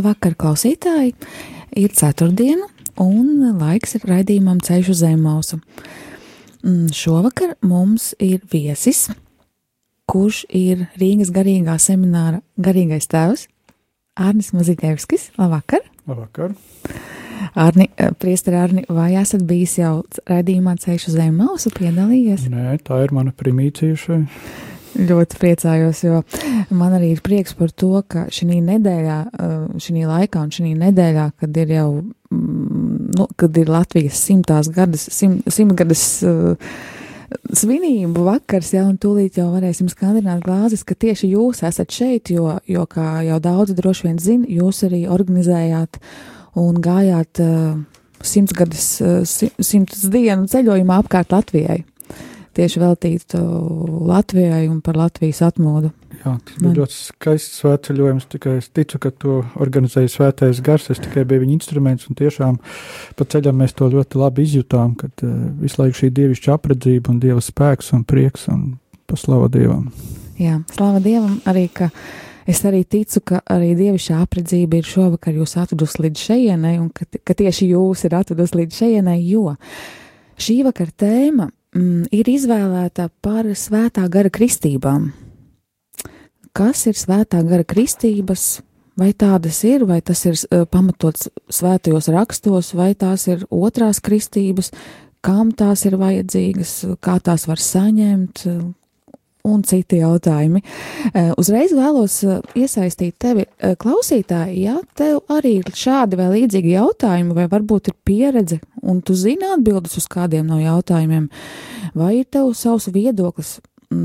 Labvakar, klausītāji! Ir ceturtdiena, un laiks ir raidījumam ceļš uz zemausu. Mm, Šovakar mums ir viesis, kurš ir Rīgas garīgā semināra garīgais tēvs Arnis Maziņevskis. Labvakar! Labvakar! Arni, priesteri Arni, vai esat bijis jau raidījumā ceļš uz zemausu piedalījies? Nē, tā ir mana primīcija šai. Ļoti priecājos, jo man arī ir prieks par to, ka šī nedēļā, šī laikā un šī nedēļā, kad ir jau, nu, kad ir Latvijas simtās gadas, simt, simtgadas uh, svinību vakars, ja, un tūlīt jau varēsim skandināt glāzes, ka tieši jūs esat šeit, jo, jo kā jau daudzi droši vien zina, jūs arī organizējāt un gājāt uh, simtsgadas, uh, simtas dienu ceļojumā apkārt Latvijai tieši veltītu Latvijai un par Latvijas atmodu. Jā, tas bija Man. ļoti skaists svētceļojums. Tikai es ticu, ka to organizēja svētais gars. Es tikai biju viņa instruments, un tiešām pa ceļam mēs to ļoti labi izjutām, kad uh, visu laiku šī dievišķa apredzība un dieva spēks un prieks un paslava dievam. Jā, slava dievam arī, ka es arī ticu, ka arī dievišķā apredzība ir šovakar jūs atvedusi līdz šejienei, un ka, ka tieši jūs ir atvedusi līdz šejienei, jo šī vakar tēma mm, ir izvēlēta par svētā gara kristībām. Kas ir svētā gara kristības? Vai tādas ir, vai tas ir uh, pamatots svētajos rakstos, vai tās ir otrās kristības, kam tās ir vajadzīgas, kā tās var saņemt, un citi jautājumi. Uzreiz vēlos iesaistīt tevi, klausītāji, ja tev arī ir šādi vai līdzīgi jautājumi, vai varbūt ir pieredze, un tu zini atbildes uz kādiem no jautājumiem, vai ir tev savs viedoklis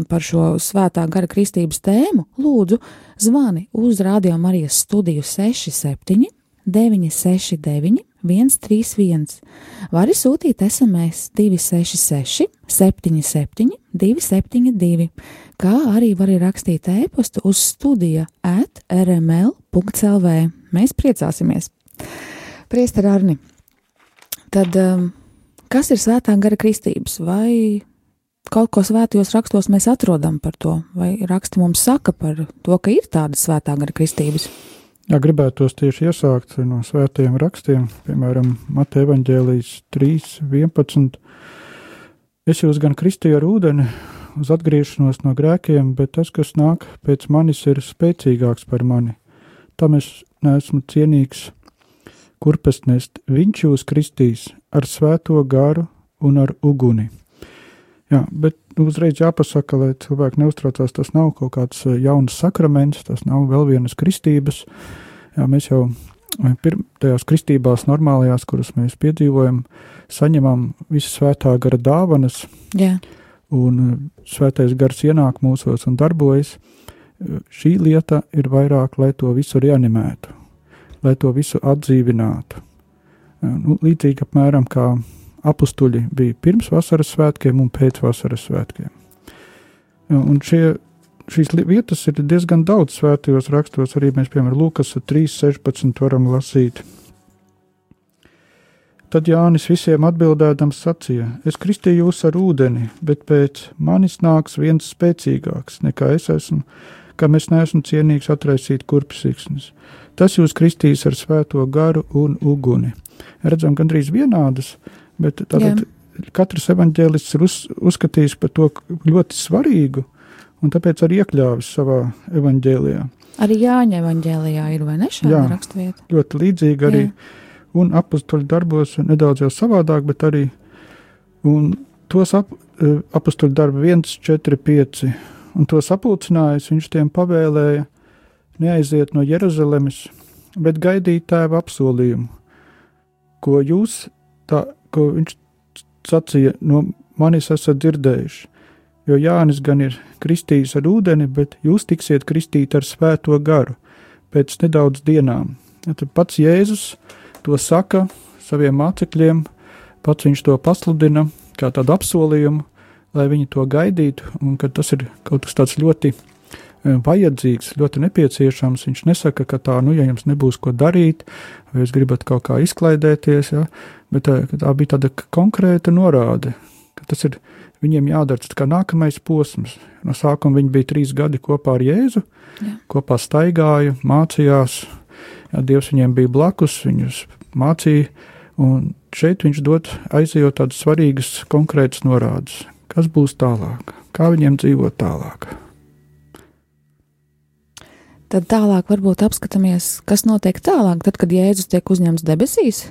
par šo svētā gara kristības tēmu, lūdzu, zvani uz Rādio Marijas studiju 67 969 131. Var sūtīt SMS 266, 77, 272, kā arī var rakstīt e-pastu uz studija at rml.clv. Mēs priecāsimies! Priester Arni, tad um, kas ir svētā gara kristības? Vai kaut ko svētajos rakstos mēs atrodam par to, vai raksti mums saka par to, ka ir tādas svētā gara kristības? Jā, gribētos tieši iesākt no svētajiem rakstiem, piemēram, Mateja Evanģēlijas 3.11. Es jūs gan kristīju ar ūdeni uz atgriešanos no grēkiem, bet tas, kas nāk pēc manis, ir spēcīgāks par mani. Tam es neesmu cienīgs kurpes nest. Viņš jūs kristīs ar svēto garu un ar uguni. Jā, bet uzreiz jāpasaka, lai cilvēki neuztraucās, tas nav kaut kāds eh, jauns sakraments, tas nav vēl vienas kristības. Jā, mēs jau eh, tajās kristībās, normālajās, kuras mēs piedzīvojam, saņemam visas svētā gara dāvanas, Jā. un eh, svētais gars ienāk mūsos un darbojas. Šī lieta ir vairāk, lai to visu reanimētu, lai to visu atdzīvinātu. Nu, līdzīgi apmēram kā apstuļi bija pirms vasaras svētkiem un pēc vasaras svētkiem. Un šie, šīs vietas ir diezgan daudz svētajos rakstos, arī mēs, piemēram, Lūkas 3.16 varam lasīt. Tad Jānis visiem atbildēdams sacīja: Es kristīju jūs ar ūdeni, bet pēc manis nāks viens spēcīgāks nekā es esmu, kam es neesmu cienīgs atraisīt kurpsiksnes. Tas jūs kristīs ar svēto garu un uguni. Redzam, gandrīz vienādas uh, Bet tātad Jā. katrs evaņģēlists ir uz, uzskatījis par to ļoti svarīgu, un tāpēc arī iekļāvis savā evaņģēlijā. Arī Jāņa evaņģēlijā ir vai ne šāda raksturvieta? Ļoti līdzīga arī, Jā. un apustuļu darbos nedaudz jau savādāk, bet arī, un tos ap, apustuļu darbu 1, 4, 5, un tos apulcinājis, viņš tiem pavēlēja neaiziet no Jeruzalemes, bet gaidīt tēva apsolījumu, ko jūs tā ko viņš sacīja, no manis esat dzirdējuši. Jo Jānis gan ir kristījis ar ūdeni, bet jūs tiksiet kristīti ar svēto garu pēc nedaudz dienām. Ja, tad pats Jēzus to saka saviem mācekļiem, pats viņš to pasludina kā tādu apsolījumu, lai viņi to gaidītu, un ka tas ir kaut kas tāds ļoti vajadzīgs, ļoti nepieciešams. Viņš nesaka, ka tā, nu, ja jums nebūs ko darīt, vai jūs gribat kaut kā izklaidēties, ja, bet tā, e, tā bija tāda konkrēta norāde, ka tas ir viņiem jādara tas kā nākamais posms. No sākuma viņi bija trīs gadi kopā ar Jēzu, Jā. kopā staigāja, mācījās, ja, Dievs viņiem bija blakus, viņus mācīja, un šeit viņš dod aizejot tādas svarīgas, konkrētas norādes, kas būs tālāk, kā viņiem dzīvot tālāk. Tad tālāk varbūt apskatāmies, kas notiek tālāk, tad, kad Jēzus tiek uzņemts debesīs.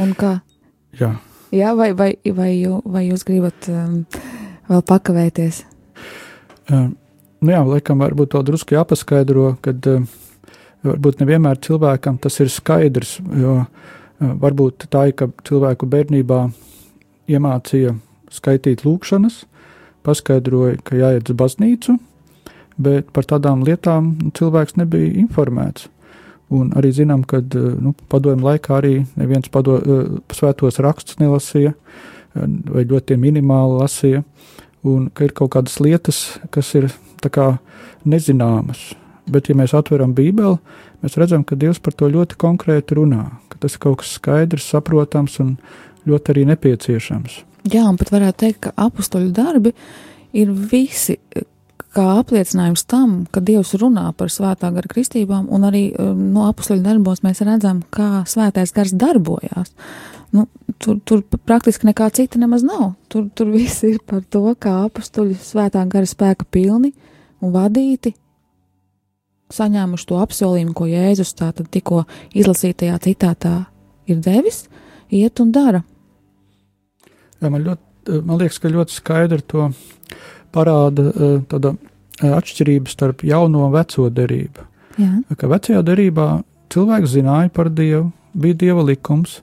Un kā? Jā. Jā, vai, vai, vai, vai jūs gribat um, vēl pakavēties? Um, nu jā, laikam, varbūt to drusku jāpaskaidro, kad um, varbūt nevienmēr cilvēkam tas ir skaidrs, jo uh, Varbūt tā ir, ka cilvēku bērnībā iemācīja skaitīt lūkšanas, paskaidroja, ka jāiet uz baznīcu, bet par tādām lietām cilvēks nebija informēts. Un arī zinām, ka nu, padomju laikā arī neviens pado, svētos rakstus nelasīja, vai ļoti minimāli lasīja, un ka ir kaut kādas lietas, kas ir kā, nezināmas. Bet, ja mēs atveram Bībeli, mēs redzam, ka Dievs par to ļoti konkrēti runā ka tas ir kaut kas skaidrs, saprotams un ļoti arī nepieciešams. Jā, un pat varētu teikt, ka apakstoļu darbi ir visi kā apliecinājums tam, ka Dievs runā par svētā gara kristībām, un arī um, no apakstoļu darbos mēs redzam, kā svētais gars darbojās. Nu, tur, tur praktiski nekā cita nemaz nav. Tur, tur viss ir par to, kā apakstoļi svētā gara spēka pilni un vadīti saņēmuši to apsolījumu, ko Jēzus tātad tikko izlasītajā citātā ir devis, iet un dara. Jā, man, ļoti, man liekas, ka ļoti skaidri to parāda e, tāda e, atšķirība starp jauno un veco derību. Jā. Ka vecajā derībā cilvēks zināja par Dievu, bija Dieva likums,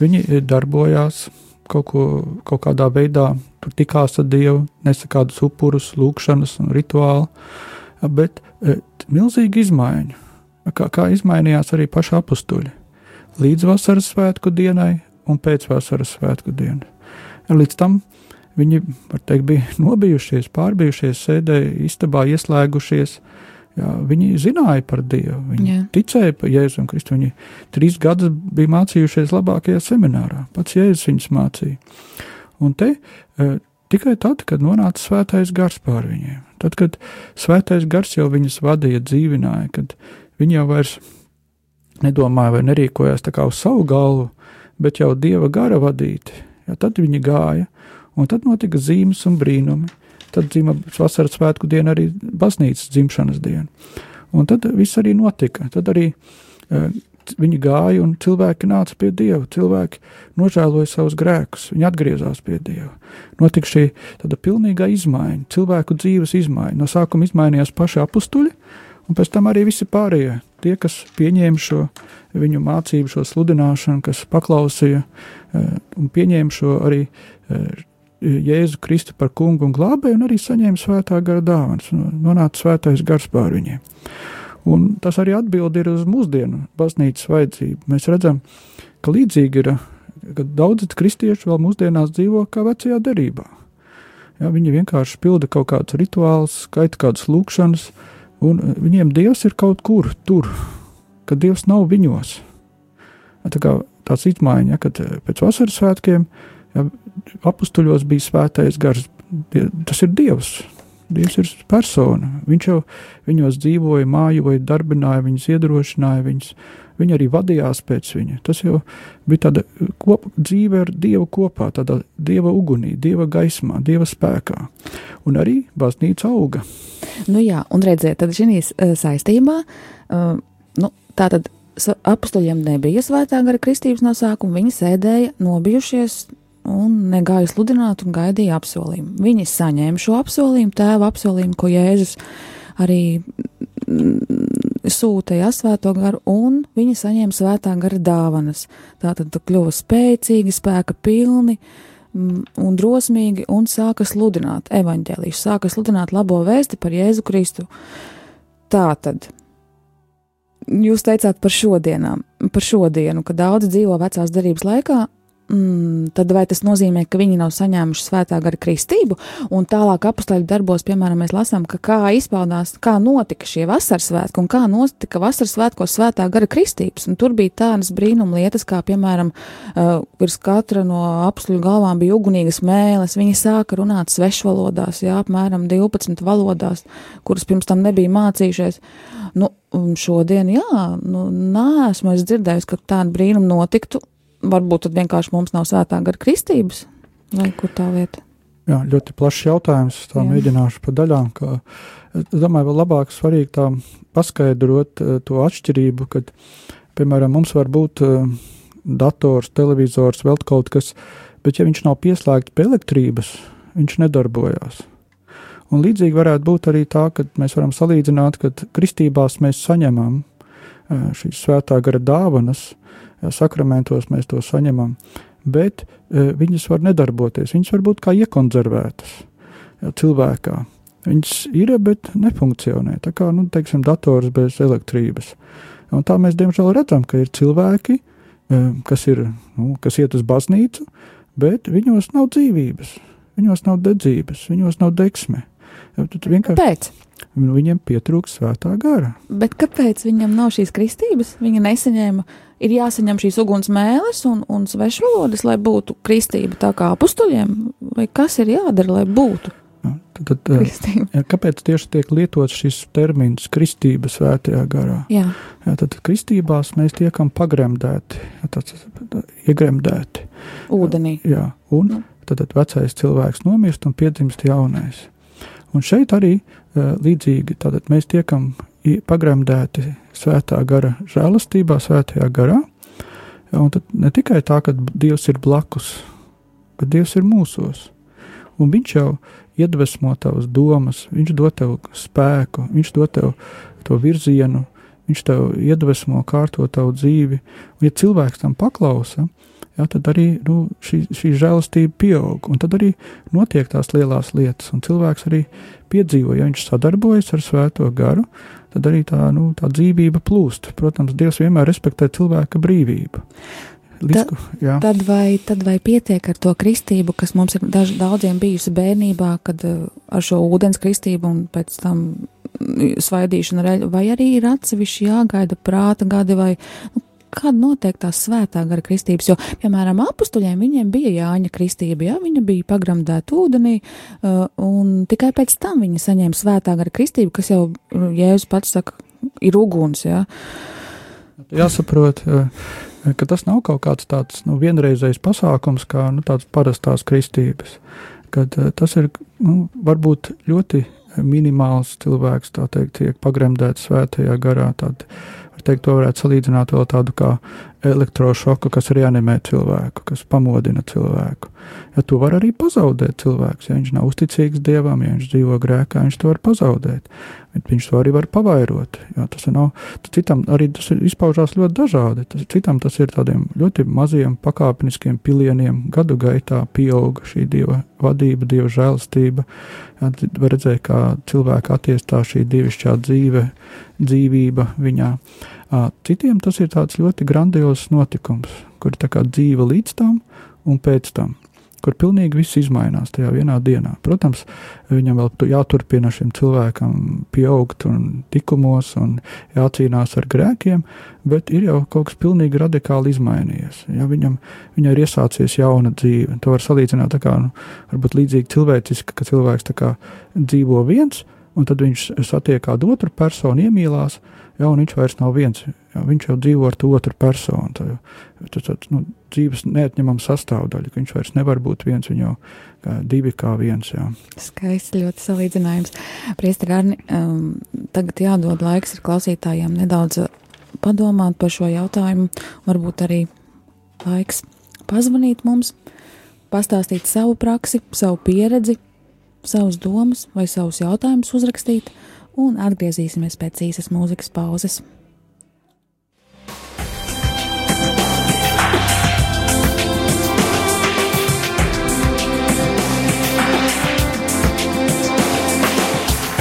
viņi darbojās kaut, ko, kaut kādā veidā, tur tikās ar Dievu, nesa kādus upurus, lūkšanas un rituālu, bet e, milzīga izmaiņa. Kā, kā izmainījās arī paši apstuļi. Līdz vasaras svētku dienai un pēc vasaras svētku dienai. Līdz tam viņi teikt, bija nobijušies, pārbijušies, sēdēja istabā, ieslēgušies. Jā, viņi zināja par Dievu, viņi Jā. ticēja par Jēzu un Kristu. Viņi trīs gadus bija mācījušies labākajā seminārā. Pats Jēzus viņus mācīja. Un te e, tikai tad, kad nonāca svētais gars pār viņiem. Tad, kad svētais gars jau viņus vadīja, dzīvināja, kad viņi jau vairs nedomāja vai nerīkojās tā kā uz savu galvu, bet jau dieva gara vadīti, ja, tad viņi gāja, un tad notika zīmes un brīnumi. Tad dzima vasaras svētku diena arī baznīcas dzimšanas diena. Un tad viss arī notika. Tad arī uh, viņi gāja un cilvēki nāca pie Dieva. Cilvēki nožēloja savus grēkus, viņi atgriezās pie Dieva. Notika šī tāda pilnīga izmaiņa, cilvēku dzīves izmaiņa. No sākuma izmainījās paši apstuļi, un pēc tam arī visi pārējie. Tie, kas pieņēma šo viņu mācību, šo sludināšanu, kas paklausīja eh, un pieņēma šo arī eh, Jēzu Kristu par kungu un glābēju, un arī saņēma svētā gara dāvanas, nonāca svētais gars pār viņiem. Un tas arī atbild ir uz mūsdienu baznīcas vajadzību. Mēs redzam, ka līdzīgi ir, ka daudzi kristieši vēl mūsdienās dzīvo kā vecajā derībā. Ja, viņi vienkārši pilda kaut kādus rituālus, skaita kādas lūkšanas, un viņiem Dievs ir kaut kur tur, ka Dievs nav viņos. Ja, tā kā tāds izmaiņa, ja, kad pēc vasaras svētkiem ja, apstuļos bija svētais gars, tas ir Dievs, Dievs ir persona. Viņš jau viņos dzīvoja, mājoja, darbināja, viņus iedrošināja, viņus, viņi arī vadījās pēc viņa. Tas jau bija tāda kop, dzīve ar Dievu kopā, tādā Dieva ugunī, Dieva gaismā, Dieva spēkā. Un arī baznīca auga. Nu jā, un redziet, tad šī uh, saistībā, uh, nu, tā tad apstuļiem nebija svētā gara kristības no sākuma, viņi sēdēja nobijušies un negāja sludināt un gaidīja apsolījumu. Viņi saņēma šo apsolījumu, tēva apsolījumu, ko Jēzus arī mm, sūtīja svēto garu, un viņi saņēma svētā gara dāvanas. Tātad kļuva spēcīgi, spēka pilni mm, un drosmīgi un sāka sludināt evaņģēlīšu, sāka sludināt labo vēsti par Jēzu Kristu. Tātad jūs teicāt par šodienām, par šodienu, ka daudzi dzīvo vecās darbības laikā, mm, tad vai tas nozīmē, ka viņi nav saņēmuši svētā gara kristību? Un tālāk apakstoļu darbos, piemēram, mēs lasām, kā izpaudās, kā notika šie vasaras svētki un kā notika vasaras svētkos svētā gara kristības. Un tur bija tādas brīnuma lietas, kā piemēram, uh, virs katra no apakstoļu galvām bija ugunīgas mēles. Viņi sāka runāt svešvalodās, jā, apmēram 12 valodās, kuras pirms tam nebija mācījušies. Nu, šodien, jā, nu, nē, esmu dzirdējusi, ka tāda brīnuma notiktu varbūt tad vienkārši mums nav svētā gara kristības, vai kur tā lieta? Jā, ļoti plašs jautājums. Tā Jā. mēģināšu pa daļām. Kā, es domāju, vēl labāk svarīgi tā paskaidrot uh, to atšķirību, kad, piemēram, mums var būt uh, dators, televizors, vēl kaut kas, bet ja viņš nav pieslēgts pie elektrības, viņš nedarbojās. Un līdzīgi varētu būt arī tā, ka mēs varam salīdzināt, ka kristībās mēs saņemam uh, šīs svētā gara dāvanas, sakramentos mēs to saņemam, bet e, viņas var nedarboties. Viņas var būt kā iekonservētas jā, cilvēkā. Viņas ir, bet nefunkcionē. Tā kā, nu, teiksim, dators bez elektrības. Un tā mēs diemžēl redzam, ka ir cilvēki, e, kas, ir, nu, kas iet uz baznīcu, bet viņos nav dzīvības, viņos nav dedzības, viņos nav deksme. Vienkārši... Kāpēc? Viņiem pietrūkst svētā gara. Bet kāpēc viņam nav šīs kristības? Viņa nesaņēma ir jāsaņem šīs uguns mēlis un, un svešvalodas, lai būtu kristība tā kā apustuļiem, vai kas ir jādara, lai būtu? Tad, tad, kristība. jā, kāpēc tieši tiek lietots šis termins kristība svētajā garā? Jā. Jā, tad kristībās mēs tiekam pagremdēti, jā, tāds, iegremdēti. Ūdenī. Jā, un nu. tad, tad vecais cilvēks nomirst un piedzimst jaunais. Un šeit arī līdzīgi, tātad mēs tiekam pagremdēti svētā gara žēlastībā, svētajā garā. Un tad ne tikai tā, ka Dievs ir blakus, bet Dievs ir mūsos. Un Viņš jau iedvesmo tavas domas, Viņš dod tev spēku, Viņš dod tev to virzienu, Viņš tev iedvesmo kārtot tavu dzīvi. Un, ja cilvēks tam paklausa, ja, tad arī nu, šī, šī žēlastība pieaug, un tad arī notiek tās lielās lietas, un cilvēks arī piedzīvo, ja viņš sadarbojas ar Svēto garu, tad arī tā, nu, tā dzīvība plūst. Protams, Dievs vienmēr respektē cilvēka brīvību. Līdz, Ta, tad, vai, tad vai pietiek ar to kristību, kas mums ir daž, daudziem bijusi bērnībā, kad uh, ar šo ūdens kristību un pēc tam mm, svaidīšanu, vai arī ir atsevišķi jāgaida prāta gadi, vai nu, kāda notiek tās svētā gara kristības, jo, piemēram, apstuļiem viņiem bija Jāņa kristība, jā, viņa bija pagramdēta ūdenī, uh, un tikai pēc tam viņi saņēma svētā gara kristību, kas jau, Jēzus pats saka, ir uguns, jā. Jāsaprot, ka tas nav kaut kāds tāds, nu, vienreizējs pasākums, kā, nu, tāds parastās kristības, kad tas ir, nu, varbūt ļoti minimāls cilvēks, tā teikt, tiek pagremdēts svētajā garā, tāda teikt, to varētu salīdzināt vēl tādu kā elektrošoku, kas reanimē cilvēku, kas pamodina cilvēku. Ja to var arī pazaudēt cilvēks, ja viņš nav uzticīgs dievam, ja viņš dzīvo grēkā, viņš to var pazaudēt. Bet viņš to arī var pavairot. Ja, tas nav, citam arī tas izpaužās ļoti dažādi. Tas, citam tas ir tādiem ļoti maziem pakāpeniskiem pilieniem. Gadu gaitā pieauga šī dieva vadība, dieva žēlastība. Ja, var redzēt, kā cilvēka attiestās šī dievišķā dzīve, dzīvība viņā. Citiem tas ir tāds ļoti grandios notikums, kur ir dzīve līdz tam un pēc tam kur pilnīgi viss izmainās tajā vienā dienā. Protams, viņam vēl jāturpina šim cilvēkam pieaugt un tikumos un jācīnās ar grēkiem, bet ir jau kaut kas pilnīgi radikāli izmainījies. Ja viņam viņai ir iesācies jauna dzīve, to var salīdzināt kā, nu, varbūt līdzīgi cilvēciski, ka cilvēks kā dzīvo viens, un tad viņš satiek kādu otru personu, iemīlās, ja, un viņš vairs nav viens. Jā, viņš jau dzīvo ar to otru personu. Tas ir nu, dzīves neatņemama sastāvdaļa, viņš vairs nevar būt viens, viņa jau kā divi kā viens. Jā. Skaisti ļoti salīdzinājums. Priestri Arni, um, tagad jādod laiks klausītājiem nedaudz padomāt par šo jautājumu, varbūt arī laiks pazvanīt mums, pastāstīt savu praksi, savu pieredzi, savus domas vai savus jautājumus uzrakstīt, un atgriezīsimies pēc īsas mūzikas pauzes.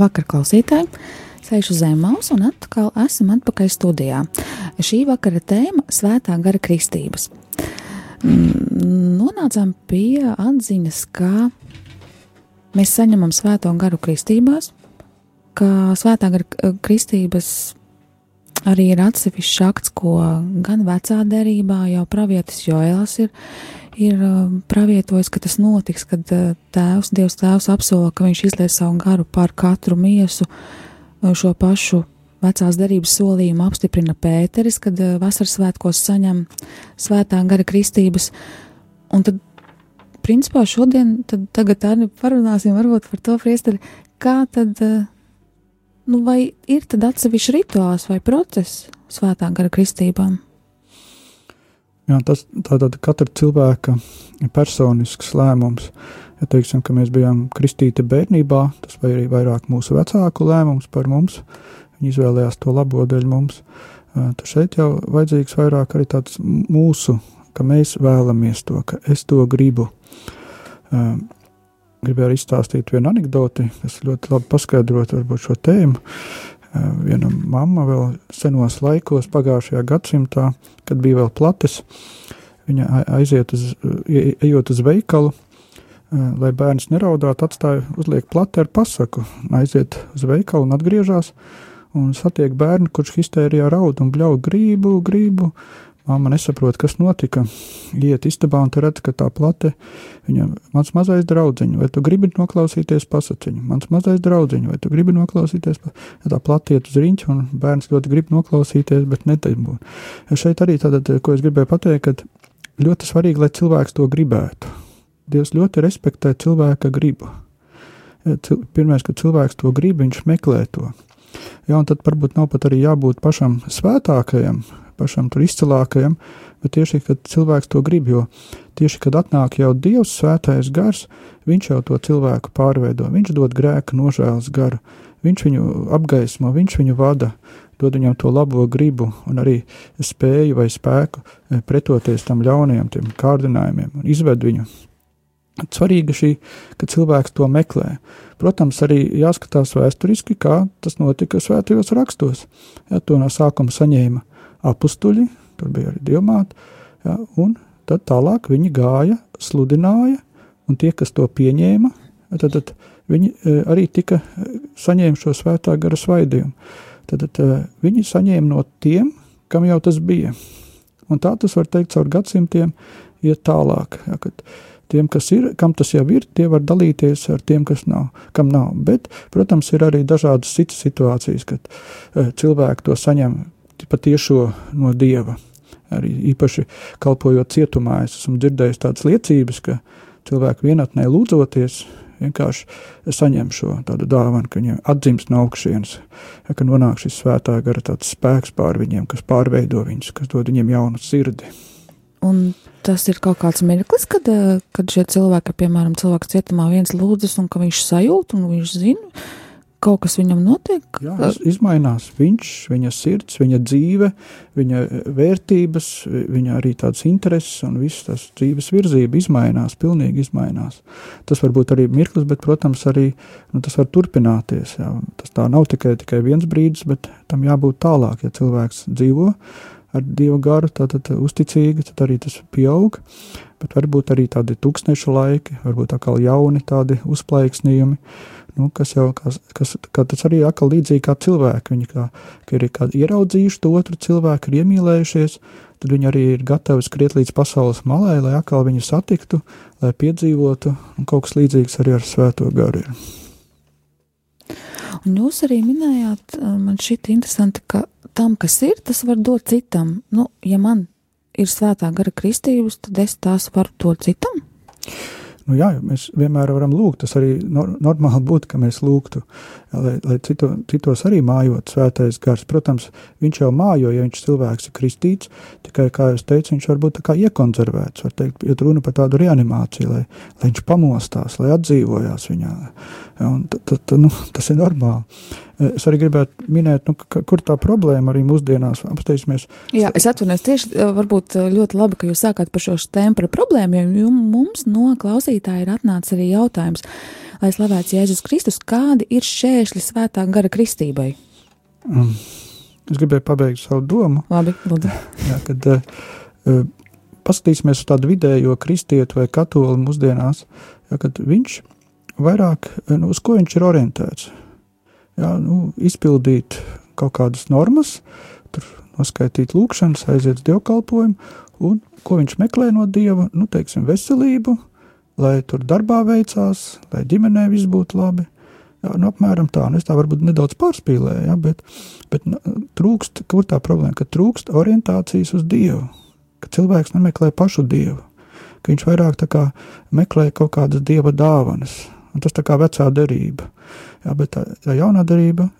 Labvakar, klausītāji! Sēžu zem mausa un atkal esam atpakaļ studijā. Šī vakara tēma - Svētā gara kristības. Mm, nonācām pie atziņas, ka mēs saņemam Svēto garu kristībās, ka Svētā gara kristības arī ir atsevišķs akts, ko gan vecā derībā jau pravietis Joēls ir ir pravietojis, ka tas notiks, kad tēvs, Dievs tēvs apsola, ka viņš izlies savu garu pār katru miesu. Šo pašu vecās derības solījumu apstiprina Pēteris, kad vasaras svētkos saņem svētā gara kristības. Un tad, principā, šodien, tad tagad arī parunāsim varbūt par to priesteri, kā tad, nu, vai ir tad atsevišķi rituāls vai process svētā gara kristībām? Jā, tas tātad katra cilvēka personisks lēmums. Ja teiksim, ka mēs bijām kristīti bērnībā, tas vai arī vairāk mūsu vecāku lēmums par mums, viņi izvēlējās to labo dēļ mums, tad šeit jau vajadzīgs vairāk arī tāds mūsu ka mēs vēlamies to, ka es to gribu. Gribēju arī izstāstīt vienu anekdoti, kas ļoti labi paskaidrot varbūt šo tēmu. Um, viena mamma vēl senos laikos, pagājušajā gadsimtā, kad bija vēl plates, viņa aiziet uz, ejot uz veikalu, uh, lai bērns neraudātu, atstāja uzliek plati ar pasaku, aiziet uz veikalu un atgriežas, un satiek bērnu, kurš histērijā raud un bļauj gribu, gribu, Māma nesaprot, kas notika. Iet istabā un redz, ka tā plate, viņa, mans mazais draudziņš, vai tu gribi noklausīties pasakiņu? Mans mazais draudziņš, vai tu gribi noklausīties? Ja tā plate iet uz riņķi, un bērns ļoti grib noklausīties, bet netaimbo. Ja šeit arī tātad, ko es gribēju pateikt, ka ļoti svarīgi, lai cilvēks to gribētu. Dievs ļoti respektē cilvēka gribu. Pirmais, kad cilvēks to grib, viņš meklē to. Ja, un tad varbūt nav pat arī jābūt pašam svētākajam, pašam tur izcilākajam, bet tieši, kad cilvēks to grib, jo tieši, kad atnāk jau Dievs svētais gars, viņš jau to cilvēku pārveido, viņš dod grēka nožēlas garu, viņš viņu apgaismo, viņš viņu vada, dod viņam to labo gribu un arī spēju vai spēku eh, pretoties tam ļaunajam, tiem kārdinājumiem un izved viņu. Svarīga šī, ka cilvēks to meklē. Protams, arī jāskatās vēsturiski, kā tas notika svētajos rakstos. Ja, to no sākuma saņēma apstuļi, tur bija arī dievmāte, ja, tad tālāk viņi gāja, sludināja, un tie, kas to pieņēma, tad, tad viņi e, arī tika e, saņēma šo svētā gara svaidījumu. Tad, tad e, viņi saņēma no tiem, kam jau tas bija. Un tā tas var teikt caur gadsimtiem iet tālāk. Ja, Tiem, kas ir, kam tas jau ir, tie var dalīties ar tiem, kas nav, kam nav. Bet, protams, ir arī dažādas citas situācijas, kad cilvēki to saņem patiešo no dieva. Arī īpaši kalpojot cietumā, es esmu dzirdējis tādas liecības, ka cilvēki vienatnē lūdzoties, vienkārši saņem šo tādu dāvanu, ka viņiem atdzimst no augšienes, ka nonāk šis svētā gara tāds spēks pār viņiem, kas pārveido viņus, kas dod viņiem jaunu sirdi. Un tas ir kaut kāds mirklis, kad, kad šie cilvēki, piemēram, cilvēks cietumā viens lūdzas un ka viņš sajūt un viņš zina, kaut kas viņam notiek? Jā, izmainās viņš, viņa sirds, viņa dzīve, viņa vērtības, viņa arī tādas intereses un viss tas dzīves virzība izmainās, pilnīgi izmainās. Tas var būt arī mirklis, bet, protams, arī nu, tas var turpināties. Jā. Tas tā nav tikai, tikai viens brīdis, bet tam jābūt tālāk, ja cilvēks dzīvo ar Dievu garu, tad, tad uzticīgi, tad arī tas pieaug, bet varbūt arī tādi tūkstnešu laiki, varbūt atkal jauni tādi uzplaiksnījumi, nu, kas jau, kas, kas, tas arī atkal līdzīgi kā cilvēki, viņi kā, ir kā ieraudzījuši to otru cilvēku, ir iemīlējušies, tad viņi arī ir gatavi skriet līdz pasaules malai, lai atkal viņu satiktu, lai piedzīvotu, un kaut kas līdzīgs arī ar svēto garu ir. Un jūs arī minējāt, man šķiet interesanti, ka tam, kas ir, tas var dot citam. Nu, ja man ir svētā gara kristības, tad es tās varu dot citam. Nu, jā, mēs vienmēr varam lūgt. Tas arī nor normāli būtu, ka mēs lūgtu, lai, lai cito, citos arī mājot svētais gars. Protams, viņš jau mājo, ja viņš cilvēks ir kristīts, tikai, kā jau teicu, viņš var būt iekonservēts. Var teikt, ja runa par tādu reanimāciju, lai, lai viņš pamostās, lai atdzīvojās viņā. Ja, t, t, t, nu, tas ir normāli. Es arī gribētu minēt, nu, ka, kur tā problēma arī mūsdienās apsteigsimies. Jā, es atvainojos tieši varbūt ļoti labi, ka jūs sākāt par šo par problēmu, jo mums no klausītāja ir atnācis arī jautājums, lai slavēts Jēzus Kristus, kādi ir šķēršļi svētā gara kristībai? Mm. Es gribēju pabeigt savu domu. Labi, lūdzu. Jā, kad uh, paskatīsimies uz tādu vidējo kristietu vai katoli mūsdienās, jā, kad viņš vairāk, nu, uz ko viņš ir orientēts? Jā, nu, izpildīt kaut kādas normas, tur noskaitīt lūkšanas, aiziet uz dievkalpojumu, un ko viņš meklē no dieva, nu, teiksim, veselību, lai tur darbā veicās, lai ģimenē viss būtu labi. Jā, nu, apmēram tā, nu, es tā varbūt nedaudz pārspīlēju, ja, bet, bet nu, trūkst, kur tā problēma, ka trūkst orientācijas uz Dievu, ka cilvēks nemeklē pašu Dievu, ka viņš vairāk kā meklē kaut kādas Dieva dāvanas, un tas tā kā vecā derība. Jā, bet tā, tā jaunā darība,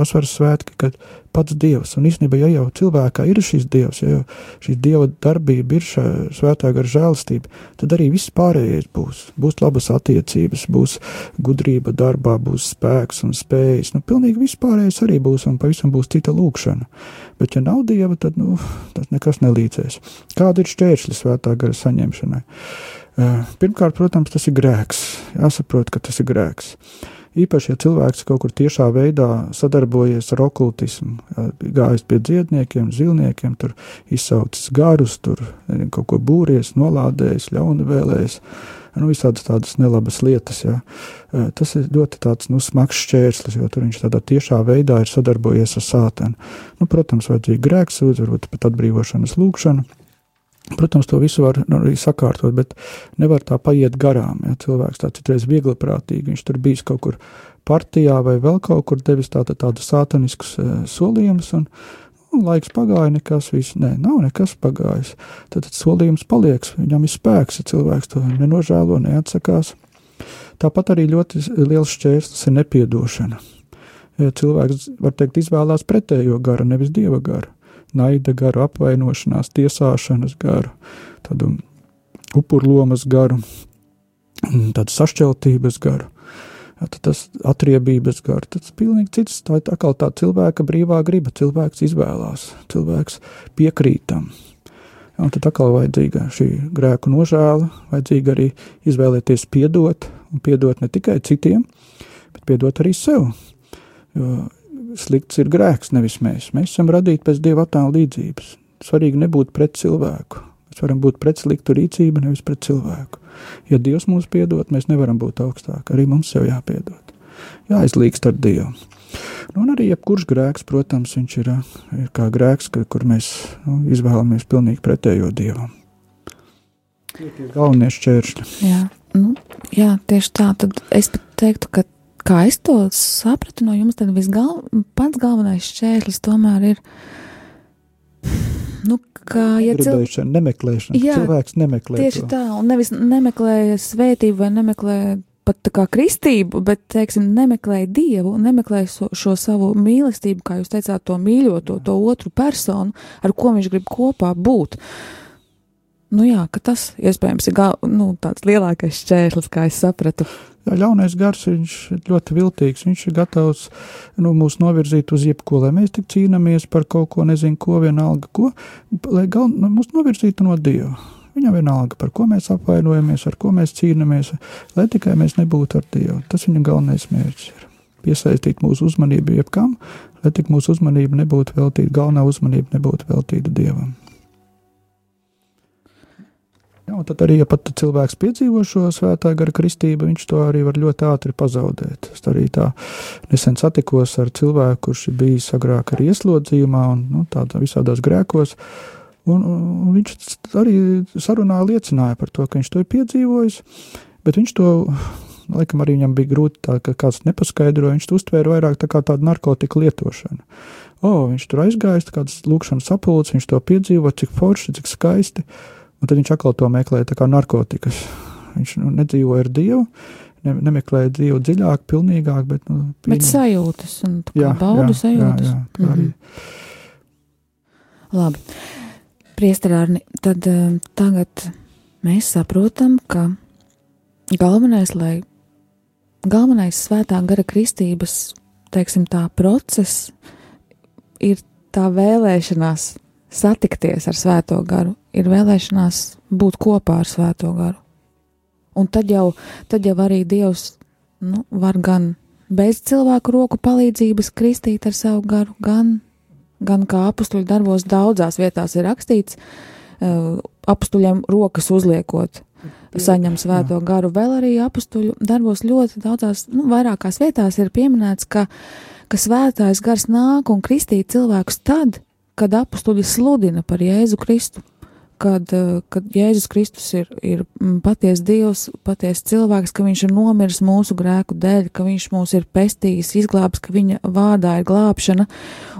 asvaras svētki, kad pats Dievs, un īstenībā, ja jau cilvēkā ir šis Dievs, ja jau šī Dieva darbība ir šā svētā gara žēlastība, tad arī viss pārējais būs. Būs labas attiecības, būs gudrība darbā, būs spēks un spējas. Nu, pilnīgi viss pārējais arī būs, un pavisam būs cita lūkšana. Bet, ja nav Dieva, tad nu, tas nekas nelīdzēs. Kāda ir šķēršļi svētā gara saņemšanai? Pirmkārt, protams, tas ir grēks. Jāsaprot, ka tas ir grēks. Īpaši, ja cilvēks kaut kur tiešā veidā sadarbojies ar okultismu, gājis pie dziedniekiem, zilniekiem, tur izsaucis garus, tur kaut ko būries, nolādējis, ļaunu vēlējis, nu, visādas tādas nelabas lietas. Ja. Tas ir ļoti tāds, nu, smags šķērslis, jo tur viņš tādā tiešā veidā ir sadarbojies ar sātenu. Nu, protams, vajadzīga grēksūdzība, varbūt pat atbrīvošanas lūgšana. Protams, to visu var nu, arī sakārtot, bet nevar tā paiet garām. Ja cilvēks tāds citreiz viegli prātīgi, viņš tur bijis kaut kur partijā vai vēl kaut kur devis tāda, tāda sātaniskus uh, solījumus, un nu, laiks pagāja, nekas viss, nē, nav nekas pagājis. Tad, tad solījums paliek, viņam ir spēks, ja cilvēks to nenožēlo, neatsakās. Tāpat arī ļoti liels šķērslis ir nepiedošana. Cilvēks, var teikt, izvēlās pretējo garu, nevis dieva garu naida garu, apvainošanās, tiesāšanas garu, tādu upurlomas garu, tādu sašķeltības garu. Tad tas atriebības garu, tas ir pilnīgi cits. Tā ir tā kā tā cilvēka brīvā griba. Cilvēks izvēlās, cilvēks piekrītam. Ja, un tad atkal vajadzīga šī grēku nožēla, vajadzīga arī izvēlēties piedot, un piedot ne tikai citiem, bet piedot arī sev. Jo slikts ir grēks, nevis mēs. Mēs esam radīti pēc dieva attēla līdzības. Svarīgi nebūt pret cilvēku. Mēs varam būt pret sliktu rīcību, nevis pret cilvēku. Ja Dievs mūs piedod, mēs nevaram būt augstāki. Arī mums sev jāpiedod. Jāizlīgst ar Dievu. Nu, un arī jebkurš grēks, protams, viņš ir, ir kā grēks, ka, kur mēs nu, izvēlamies pilnīgi pretējo Dievam. Galvenie šķēršļi. Jā, nu, jā, tieši tā. Tad es pat teiktu, ka kā es to sapratu no jums, tad visgal, pats galvenais šķērslis tomēr ir. Nu, kā ja cilvēks nemeklēšana, jā, cilvēks nemeklē. Tieši to. tā, un nevis nemeklē svētību vai nemeklē pat tā kā kristību, bet, teiksim, nemeklē dievu, nemeklē šo, šo savu mīlestību, kā jūs teicāt, to mīļoto, to otru personu, ar ko viņš grib kopā būt. Nu jā, ka tas iespējams ir gal, nu, tāds lielākais šķērslis, kā es sapratu. Jā, ļaunais gars ir ļoti viltīgs. Viņš ir gatavs nu, mūs novirzīt uz jebko, lai mēs tik cīnāmies par kaut ko, nezinu, ko, vienalga, ko, lai gal, nu, mūs novirzītu no Dieva. Viņam vienalga, par ko mēs apvainojamies, ar ko mēs cīnāmies, lai tikai mēs nebūtu ar Dievu. Tas viņa galvenais mērķis ir. Piesaistīt mūsu uzmanību jebkam, lai tik mūsu uzmanība nebūtu veltīta, galvenā uzmanība nebūtu veltīta Dievam. Ja, tad arī, ja pat cilvēks piedzīvo šo svētā gara kristību, viņš to arī var ļoti ātri pazaudēt. Es arī tā nesen satikos ar cilvēku, kurš ir bijis agrāk arī ieslodzījumā un nu, tādā visādās grēkos. Un, un viņš arī sarunā liecināja par to, ka viņš to ir piedzīvojis, bet viņš to, laikam, arī viņam bija grūti, tā, ka kāds nepaskaidroja, viņš to uztvēra vairāk tā kā tādu narkotiku lietošanu. O, viņš tur aizgājis, kādas lūkšanas sapulces, viņš to piedzīvo, cik forši, cik skaisti. Uh, Un tad viņš atkal to meklē kā narkotikas. Viņš nu, nedzīvo ar Dievu, ne, nemeklē Dievu dziļāk, pilnīgāk, bet, nu, pieņem. bet sajūtas un jā, baudu jā, sajūtas. Jā, jā. Mm -hmm. Labi. Priesterārni, tad uh, tagad mēs saprotam, ka galvenais, lai galvenais svētā gara kristības, teiksim tā, process ir tā vēlēšanās satikties ar svēto garu, ir vēlēšanās būt kopā ar Svēto garu. Un tad jau, tad jau arī Dievs nu, var gan bez cilvēku roku palīdzības kristīt ar savu garu, gan, gan kā apstuļu darbos daudzās vietās ir rakstīts, uh, apstuļiem rokas uzliekot. Saņem svēto garu, vēl arī apstuļu darbos ļoti daudzās, nu, vairākās vietās ir pieminēts, ka, ka svētājs gars nāk un kristī cilvēkus tad, kad apstuļi sludina par Jēzu Kristu kad, eh, kad Jēzus Kristus ir, ir mm, patiesa Dievs, patiesa cilvēks, ka viņš ir nomiris mūsu grēku dēļ, ka viņš mūs ir pestījis, izglābis, ka viņa vārdā ir glābšana.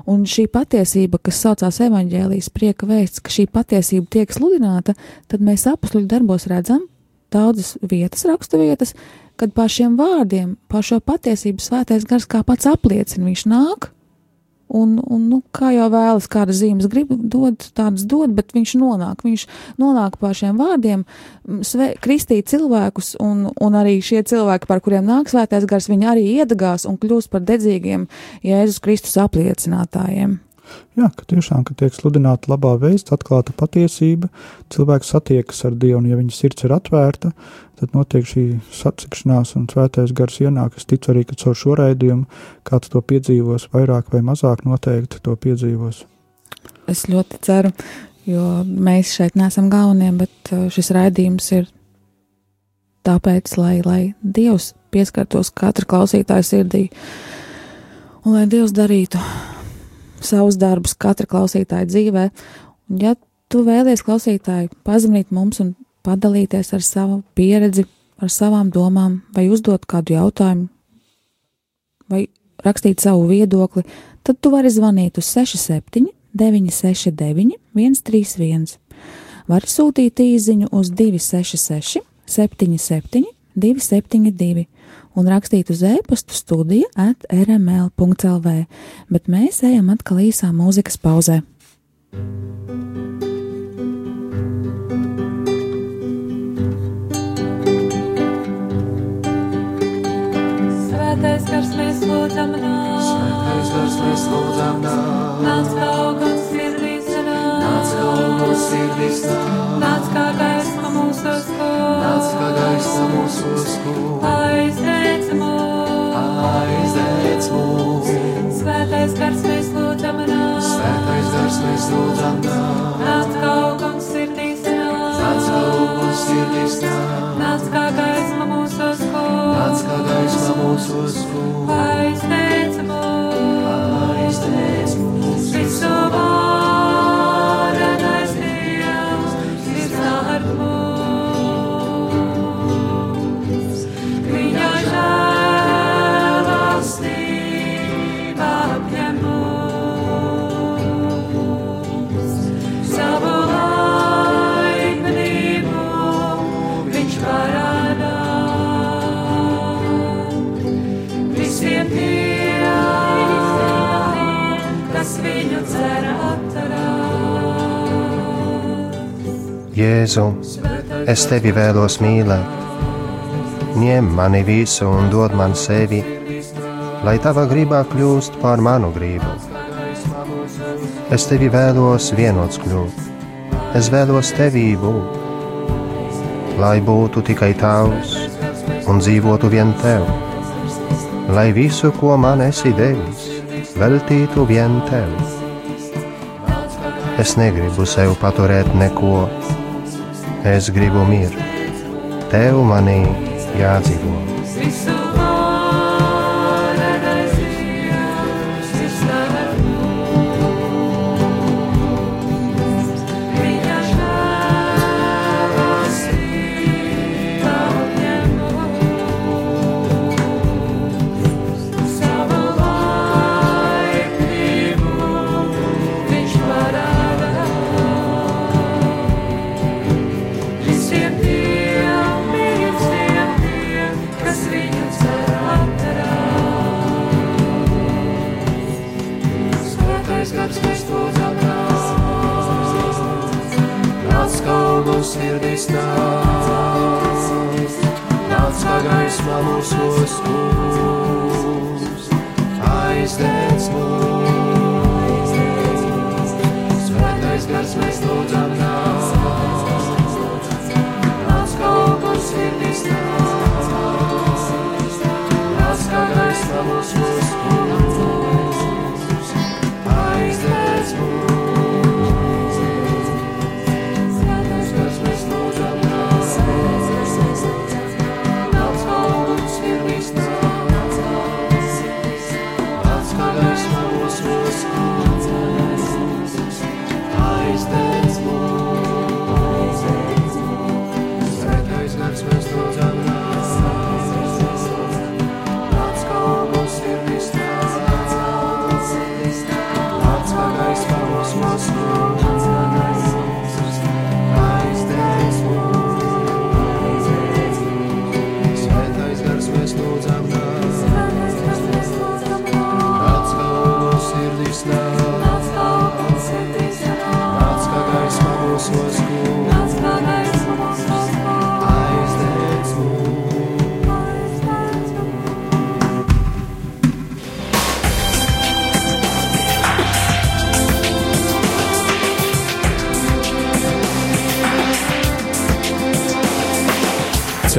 Un šī patiesība, kas saucās evaņģēlijas prieka vēsts, ka šī patiesība tiek sludināta, tad mēs apstuļu darbos redzam daudzas vietas, rakstu vietas, kad pār šiem vārdiem, pār šo patiesību svētais gars kā pats apliecina, viņš nāk Un, un nu, kā jau vēlas, kādas zīmes grib dot, tādas dod, bet viņš nonāk. Viņš nonāk pār šiem vārdiem, sve, kristīt cilvēkus, un, un arī šie cilvēki, par kuriem nāk svētais gars, viņi arī iedegās un kļūst par dedzīgiem Jēzus Kristus apliecinātājiem. Jā, ka tiešām, kad tiek sludināta labā vēsts, atklāta patiesība, cilvēks satiekas ar Dievu, un ja viņa sirds ir atvērta, tad notiek šī sacikšanās un svētais gars ienāk. Es ticu arī, ka caur šo raidījumu kāds to piedzīvos, vairāk vai mazāk noteikti to piedzīvos. Es ļoti ceru, jo mēs šeit neesam galvenie, bet uh, šis raidījums ir tāpēc, lai, lai Dievs pieskartos katra klausītāja sirdī un lai Dievs darītu savus darbus katra klausītāja dzīvē. Un, ja tu vēlies klausītāju pazemīt mums un padalīties ar savu pieredzi, ar savām domām, vai uzdot kādu jautājumu, vai rakstīt savu viedokli, tad tu vari zvanīt uz 67, 969, 131. Vari sūtīt īsiņu uz 266, 77, 272 un rakstīt uz e-pastu studija at rml.lv, bet mēs ejam atkal īsā mūzikas pauzē. Svētais gars mēs lūdzam nāk, Svētais gars mēs lūdzam nāk, nāc kā augums sirdīs nāk, nāc kā augums sirdīs nāk, nāc kā gaisma mūsos kūr, nāc kā gaisma mūsos kūr, aizdēc mūs, aizdēc mūs, Svētais gars mēs lūdzam nāk, Svētais gars mēs lūdzam nāk, nāc kā augums sirdīs nāk, nāc kā augums sirdīs nāk, nāc kā gaisma mūsos kūr, nāc kā gaisma mūsos kūr, Jēzu, es tevi vēlos mīlēt. Ņem mani visu un dod man sevi, lai tava gribā kļūst par manu gribu. Es tevi vēlos vienots kļūt, es vēlos tevī būt, lai būtu tikai tavs un dzīvotu vien tev, lai visu, ko man esi devis, veltītu vien tev. Es negribu sev paturēt neko, es gribu mirt, tev manī jādzīvo.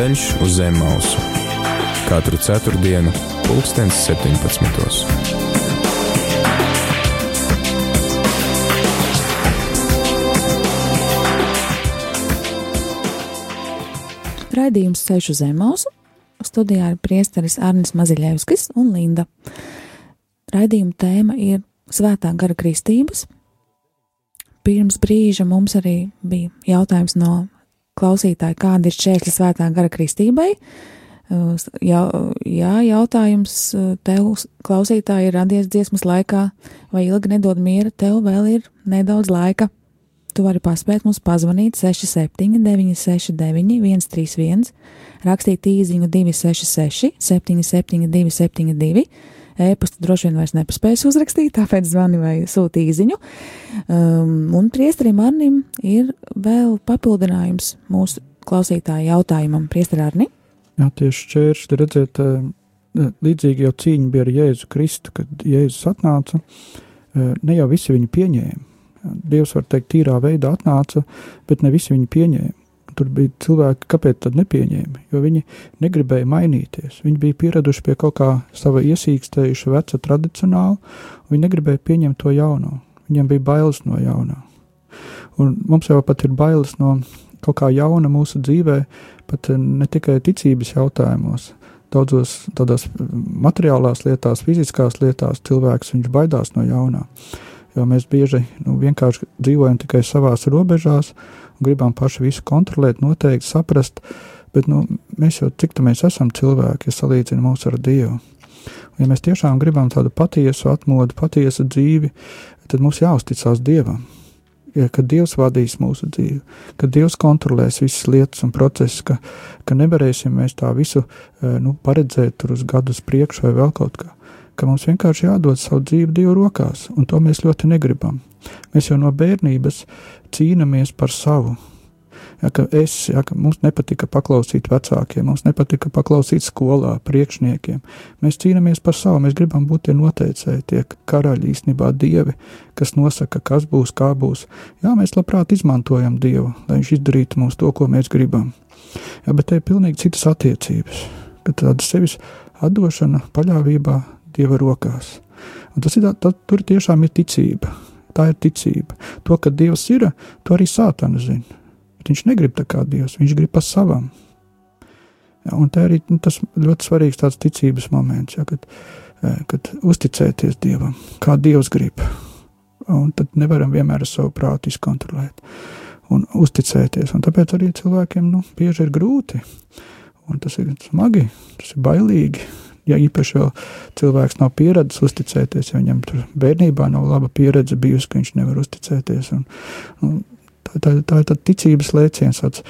Ceļš uz zem mausu - katru ceturtdienu, pulkstens 17. Raidījums Ceļš uz Zemausu. Studijā ir priesteris Arnis Maziļevskis un Linda. Raidījuma tēma ir Svētā gara kristības. Pirms brīža mums arī bija jautājums no klausītāja, kāda ir šķēršļa Svētā gara kristībai. Jā, jā, jautājums tev, klausītāji, ir radies dziesmas laikā, vai ilgi nedod miera, tev vēl ir nedaudz laika. Tu vari paspēt mums pazvanīt 67, 969, 131, rakstīt īsiņu 266, 772, 72 e-pastu droši vien vairs nepaspēs uzrakstīt, tāpēc zvani vai sūti īziņu. Um, un priesterim Arnim ir vēl papildinājums mūsu klausītāju jautājumam. Priester Arni? Jā, tieši šķēršļi redzēt, eh, līdzīgi jau cīņa bija ar Jēzu Kristu, kad Jēzus atnāca, eh, ne jau visi viņu pieņēma. Dievs, var teikt, tīrā veidā atnāca, bet ne visi viņu pieņēma tur bija cilvēki, kāpēc tad nepieņēma, jo viņi negribēja mainīties. Viņi bija pieraduši pie kaut kā sava iesīkstējuša veca tradicionāla, un viņi negribēja pieņemt to jauno. Viņiem bija bailes no jaunā. Un mums jau pat ir bailes no kaut kā jauna mūsu dzīvē, pat ne tikai ticības jautājumos. Daudzos tādās materiālās lietās, fiziskās lietās cilvēks baidās no jaunā. Jo mēs bieži nu, vienkārši dzīvojam tikai savās robežās, gribam paši visu kontrolēt, noteikti saprast, bet nu, mēs jau cik tā mēs esam cilvēki, ja salīdzinām mūs ar Dievu. Un, ja mēs tiešām gribam tādu patiesu atmodu, patiesu dzīvi, tad mums jāuzticas Dievam. Ja, kad Dievs vadīs mūsu dzīvi, kad Dievs kontrolēs visas lietas un procesus, ka, ka nevarēsim mēs tā visu eh, nu, paredzēt uz gadus priekšu vai vēl kaut kā. Ka mums vienkārši jādod savu dzīvi Dievu rokās, un to mēs ļoti negribam. Mēs jau no bērnības cīnāmies par savu. Ja, es, ja, mums nepatika paklausīt vecākiem, mums nepatika paklausīt skolā, priekšniekiem. Mēs cīnāmies par savu, mēs gribam būt tie noteicēji, tie karaļi, īstenībā dievi, kas nosaka, kas būs, kā būs. Jā, mēs labprāt izmantojam dievu, lai viņš izdarītu mums to, ko mēs gribam. Jā, bet te ir pilnīgi citas attiecības, ka tāda sevis atdošana paļāvībā dieva rokās. Un tas ir tā, tā, tur tiešām ir ticība Tā ir ticība. To, ka Dievs ir, to arī Sātana zina. Bet viņš negrib tā kā Dievs, viņš grib pa savam. Ja, un tā arī nu, tas ļoti svarīgs tāds ticības moments, ja, kad, kad uzticēties Dievam, kā Dievs grib. Un tad nevaram vienmēr ar savu prātu izkontrolēt un uzticēties. Un tāpēc arī cilvēkiem nu, bieži ir grūti. Un tas ir smagi, tas ir bailīgi ja īpaši vēl cilvēks nav pieredzējis uzticēties, ja viņam tur bērnībā nav laba pieredze bijusi, ka viņš nevar uzticēties. Un, un tā, tā, tā ir tā ticības lēciens, tāds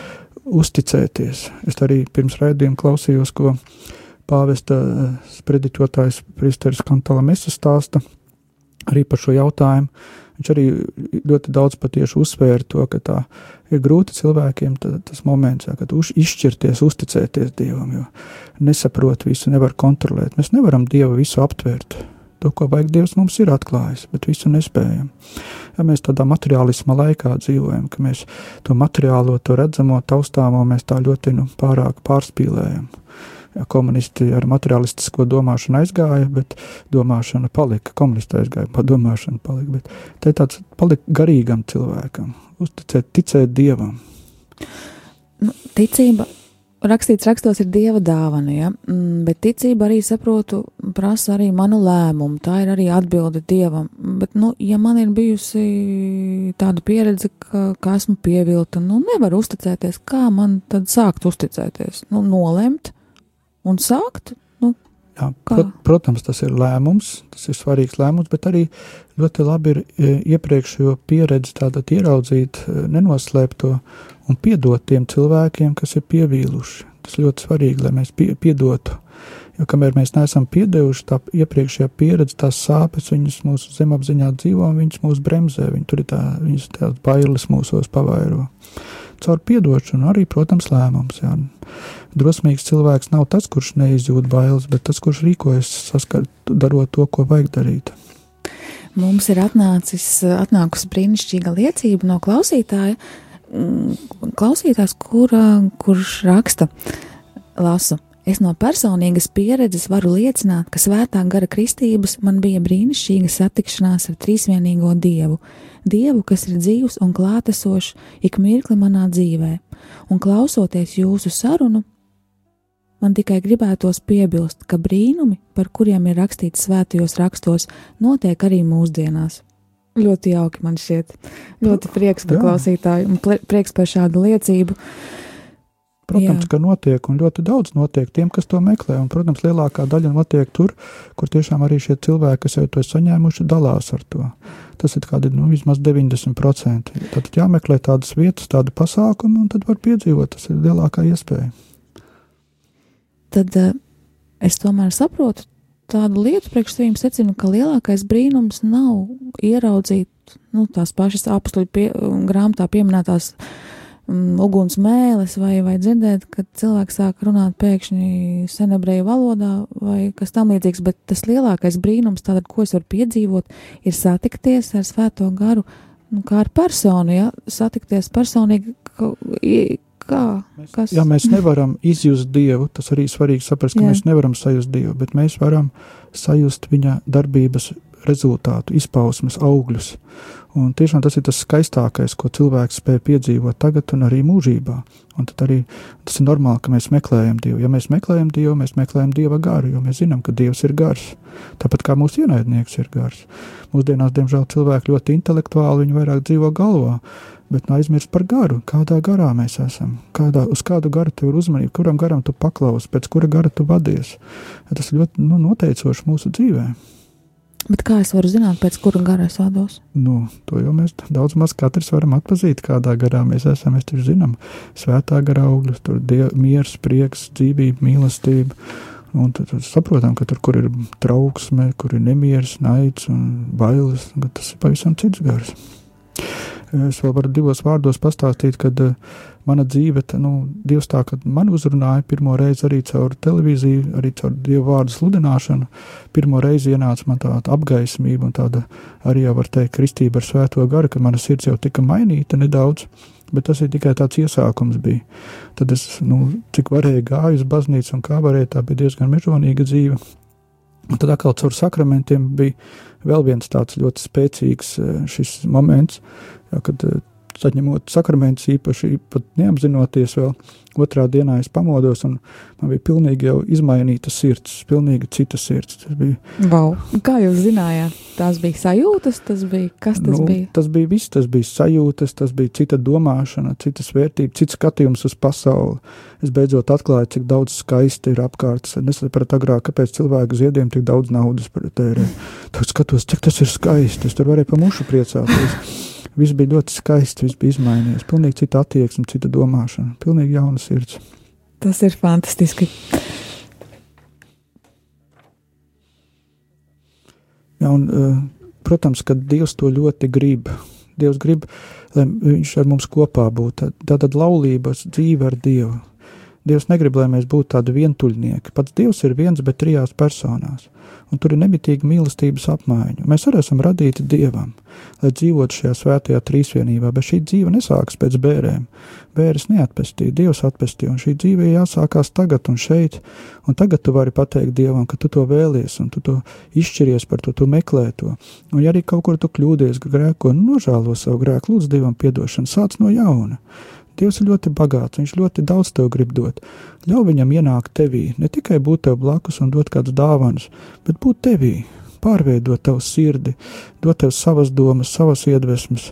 uzticēties. Es arī pirms raidījuma klausījos, ko pāvesta eh, spreditotājs Priesteris Kantala Mesa stāsta arī par šo jautājumu. Viņš arī ļoti daudz patieši uzsvēra to, ka tā ir grūti cilvēkiem tā, tas moments, jā, kad uz, izšķirties, uzticēties Dievam, jo nesaprot visu, nevar kontrolēt. Mēs nevaram Dievu visu aptvert. To, ko vajag, Dievs mums ir atklājis, bet visu nespējam. Ja mēs tādā materiālisma laikā dzīvojam, ka mēs to materiālo, to redzamo, taustāmo, mēs tā ļoti nu, pārāk pārspīlējam ja, komunisti ar materiālistisko domāšanu aizgāja, bet domāšana palika. Komunisti aizgāja, bet domāšana palika. Bet te tāds palika garīgam cilvēkam, uzticēt, ticēt dievam. Nu, ticība rakstīts rakstos ir dieva dāvana, ja? Mm, bet ticība arī saprotu, prasa arī manu lēmumu. Tā ir arī atbilde dievam. Bet, nu, ja man ir bijusi tāda pieredze, ka, ka esmu pievilta, nu, nevar uzticēties, kā man tad sākt uzticēties? Nu, nolemt, un sākt. Nu, Jā, prot, protams, tas ir lēmums, tas ir svarīgs lēmums, bet arī ļoti labi ir e, iepriekšējo pieredzi tātad ieraudzīt, e, nenoslēpt to un piedot tiem cilvēkiem, kas ir pievīluši. Tas ļoti svarīgi, lai mēs pie, piedotu. Jo kamēr mēs neesam piedevuši tā iepriekšējā pieredze, tās sāpes, viņas mūsu zemapziņā dzīvo un viņas mūs bremzē, viņi tur ir tā, viņas tās bailes mūsos pavairo. Caur piedošanu arī, protams, lēmums. Jā drosmīgs cilvēks nav tas, kurš neizjūt bailes, bet tas, kurš rīkojas saskart, darot to, ko vajag darīt. Mums ir atnācis, atnākusi brīnišķīga liecība no klausītāja, mm, klausītājs, kur, kurš raksta, Lasu. Es no personīgas pieredzes varu liecināt, ka svētā gara kristības man bija brīnišķīga satikšanās ar trīsvienīgo dievu, dievu, kas ir dzīvs un klātesošs ik mirkli manā dzīvē, un klausoties jūsu sarunu, man tikai gribētos piebilst, ka brīnumi, par kuriem ir rakstīts svētajos rakstos, notiek arī mūsdienās. Ļoti jauki man šķiet. Ļoti prieks par Jā. klausītāju un prieks par šādu liecību. Protams, Jā. ka notiek, un ļoti daudz notiek tiem, kas to meklē. Un, protams, lielākā daļa notiek tur, kur tiešām arī šie cilvēki, kas jau to ir saņēmuši, dalās ar to. Tas ir kādi nu, vismaz 90%. Tad jāmeklē tādas vietas, tādu pasākumu, un tad var piedzīvot. Tas ir lielākā iespēja. Tad uh, es tomēr saprotu tādu lietu, priekš sevis secinu, ka lielākais brīnums nav ieraudzīt nu, tās pašas pie, grāmatā pieminētās um, uguns mēlis, vai, vai dzirdēt, kad cilvēks sāk runāt pēkšņi senebreju valodā, vai kas tam līdzīgs, bet tas lielākais brīnums, tātad, ko es varu piedzīvot, ir satikties ar svēto garu, nu, kā ar personu, ja, satikties personīgi, ka, kā, kas. Ja mēs nevaram izjust Dievu, tas arī svarīgi saprast, ka Jā. Jā. mēs nevaram sajust Dievu, bet mēs varam sajust viņa darbības rezultātu, izpausmes, augļus. Un tiešām tas ir tas skaistākais, ko cilvēks spēj piedzīvot tagad un arī mūžībā. Un tad arī tas ir normāli, ka mēs meklējam Dievu. Ja mēs meklējam Dievu, mēs meklējam Dieva garu, jo mēs zinām, ka Dievs ir gars. Tāpat kā mūsu ienaidnieks ir gars. Mūsdienās, diemžēl, cilvēki ļoti intelektuāli, viņi vairāk dzīvo galvā, bet aizmirst par garu. Kādā garā mēs esam? Kādā, uz kādu garu tev ir uzmanība, kuram garam tu paklausi, pēc kura gara tu vadies? Tas ir ļoti nu, noteicoši mūsu dzīvēm. Bet kā es varu zināt, pēc kura gara es vados? Nu, to jau mēs daudz maz katrs varam atpazīt, kādā garā mēs esam. Mēs taču zinām, svētā gara augļus, tur ir miers, prieks, dzīvība, mīlestība. Un tad tad saprotam, ka tur, kur ir trauksme, kur ir nemieris, naids un bailes, ka tas ir pavisam cits gars. Es vēl varu divos vārdos pastāstīt, kad uh, mana dzīve, nu, Dievs tā, kad man uzrunāja pirmo reizi arī caur televīziju, arī caur Dievu vārdu sludināšanu, pirmo reizi ienāca man tāda apgaismība un tāda arī jau var teikt kristība ar svēto garu, ka mana sirds jau tika mainīta nedaudz, bet tas ir tikai tāds iesākums bija. Tad es, nu, cik varēju gāju uz baznīcu un kā varēju, tā bija diezgan mežonīga dzīve. Un tad atkal caur sakramentiem bija vēl viens tāds ļoti spēcīgs eh, šis moments, jā, kad eh, saņemot sakramentus īpaši pat neapzinoties vēl, otrā dienā es pamodos un man bija pilnīgi jau izmainīta sirds, pilnīgi cita sirds. Tas bija, Wow. Kā jūs zinājāt? Tās bija sajūtas, tas bija kas tas nu, bija? tas bija viss, tas bija sajūtas, tas bija cita domāšana, citas vērtības, cits skatījums uz pasauli. Es beidzot atklāju, cik daudz skaisti ir apkārt. Es nesapratu agrāk, kāpēc cilvēku ziediem tik daudz naudas tērē. Tad skatos, cik tas ir skaisti. Es tur varēju pa mušu priecāties. Viss bija ļoti skaisti, viss bija izmainījies. Pilnīgi cita attieksme, cita domāšana, pilnīgi jauna sirds. Tas ir fantastiski. Ja, un, eh, protams, ka Dievs to ļoti grib. Dievs grib, lai Viņš ar mums kopā būtu. Tā tad laulības dzīve ar Dievu. Dievs negrib, lai mēs būtu tādi vientuļnieki. Pats Dievs ir viens, bet trijās personās. Un tur ir nemitīga mīlestības apmaiņa. Mēs arī esam radīti Dievam, lai dzīvotu šajā svētajā trīsvienībā, bet šī dzīve nesākas pēc bērēm. Bēres neatpestīja, Dievs atpestīja, un šī dzīve jāsākās tagad un šeit. Un tagad tu vari pateikt Dievam, ka tu to vēlies, un tu to izšķiries par to, tu meklē to. Un ja arī kaut kur tu kļūdies grēko, nožēlo savu grēku, lūdz Dievam piedošanu, sāc no jauna. Dievs ir ļoti bagāts, viņš ļoti daudz tev grib dot. Ļauj viņam ienākt tevī, ne tikai būt tev blakus un dot kādas dāvanas, bet būt tevī, pārveidot tavu sirdi, dot tev savas domas, savas iedvesmas.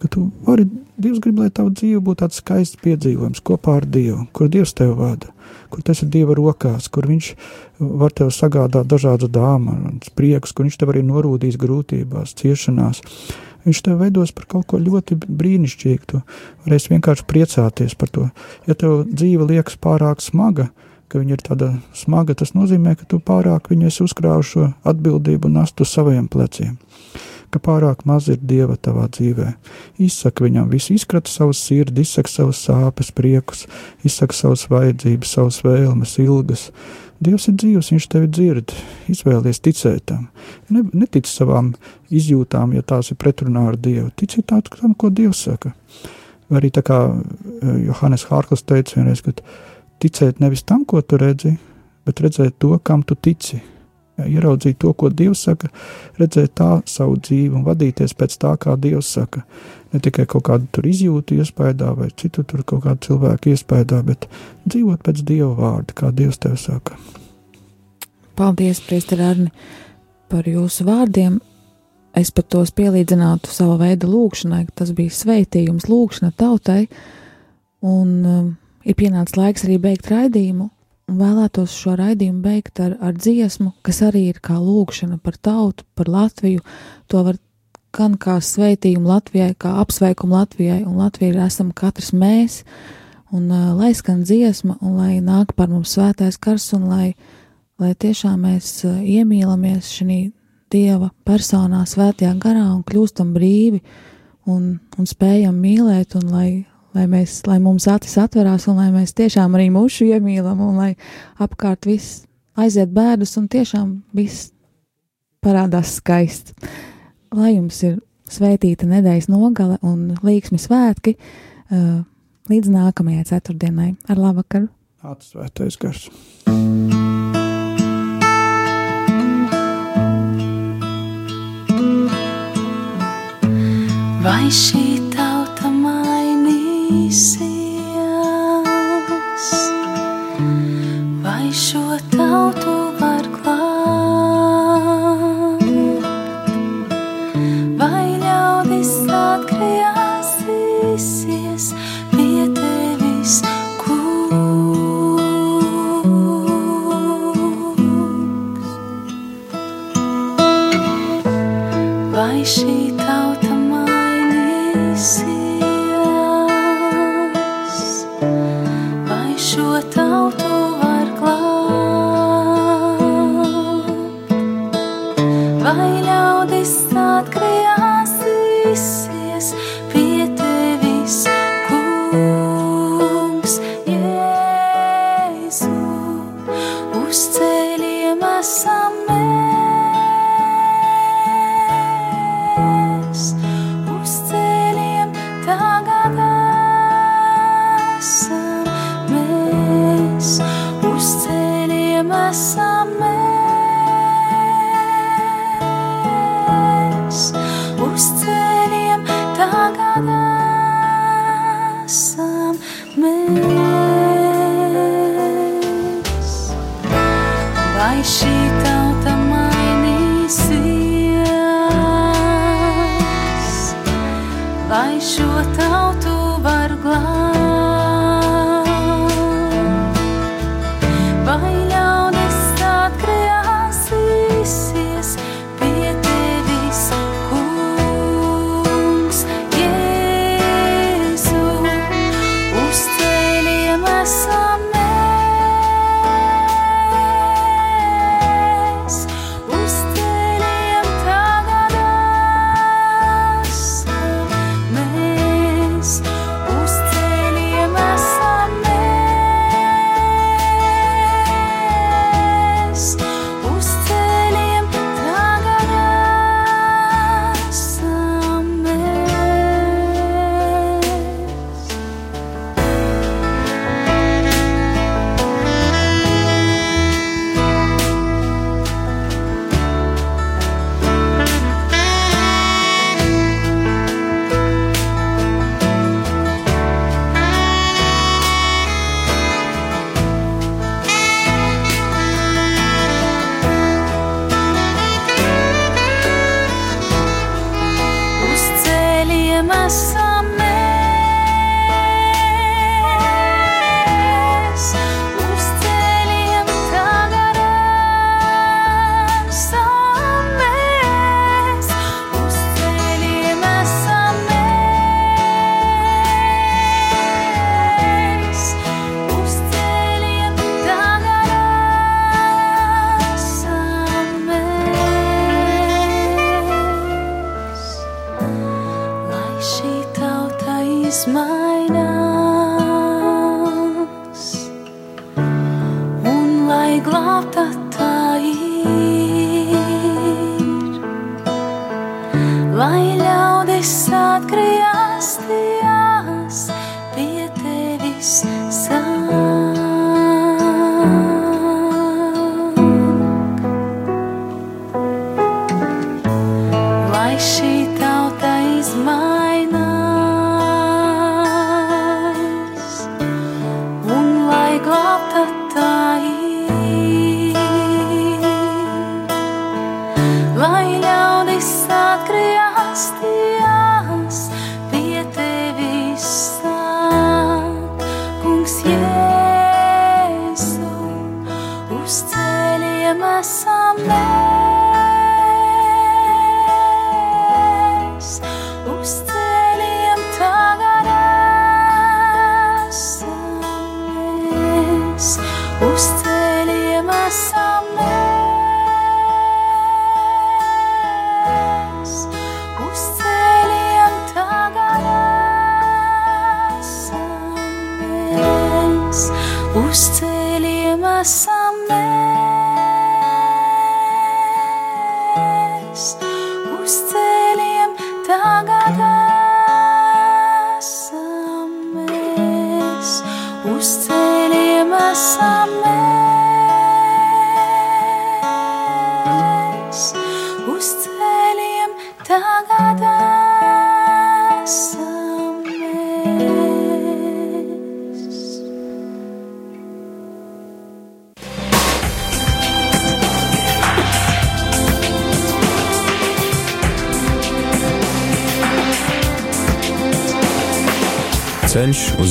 Ka tu vari, Dievs grib, lai tava dzīve būtu tāds skaists piedzīvojums kopā ar Dievu, kur Dievs tev vada, kur tas ir Dieva rokās, kur Viņš var tev sagādāt dažādas dāmas, prieks, kur Viņš tev arī norūdīs grūtībās, ciešanās. Viņš tev veidos par kaut ko ļoti brīnišķīgu. Tu varēsi vienkārši priecāties par to. Ja tev dzīve liekas pārāk smaga, ka viņa ir tāda smaga, tas nozīmē, ka tu pārāk viņu esi uzkrājuši šo atbildību un nastu saviem pleciem. Ka pārāk maz ir dieva tavā dzīvē. Izsaka viņam visu, izkrata savu sirdi, izsaka savas sāpes, priekus, izsaka savas vajadzības, savas vēlmes, ilgas. Dievs ir dzīvs, viņš tevi dzird, izvēlies ticēt tam. Ne, netic savām izjūtām, ja tās ir pretrunā ar Dievu. Ticiet tam, ko Dievs saka. Arī tā kā eh, Johannes Hārklis teica vienreiz, ka ticēt nevis tam, ko tu redzi, bet redzēt to, kam tu tici. Ieraudzīt to, ko Dievs saka, redzēt tā savu dzīvi un vadīties pēc tā, kā Dievs saka. Ne tikai kaut kādu tur izjūtu iespējā vai citu tur kaut kādu cilvēku iespējā, bet dzīvot pēc Dieva vārda, kā Dievs tev saka. Paldies, Priester Arni, par jūsu vārdiem. Es pat tos pielīdzinātu sava veida lūkšanai, tas bija sveitījums, lūkšana tautai, un um, ir pienācis laiks arī beigt raidījumu, un vēlētos šo raidījumu beigt ar, ar dziesmu, kas arī ir kā lūkšana par tautu, par Latviju. To var gan kā sveitījumu Latvijai, kā apsveikumu Latvijai, un Latvija ir esam katrs mēs, un uh, lai skan dziesma, un lai nāk par mums svētais kars, un lai, lai tiešām mēs uh, iemīlamies šī Dieva personā, svētajā garā un kļūstam brīvi un, un spējam mīlēt, un lai, lai, mēs, lai mums acis atverās, un lai mēs tiešām arī mūžu iemīlam, un lai apkārt viss aiziet bēdas, un tiešām viss parādās skaists. Lai jums ir svētīta nedēļas nogale un līksmi svētki uh, līdz nākamajai ceturtdienai. Ar labvakaru! Atsvētais gars! Vai šī sing. this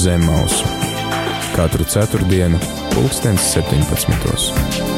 zem mausu katru ceturtdienu, pulkstens 17.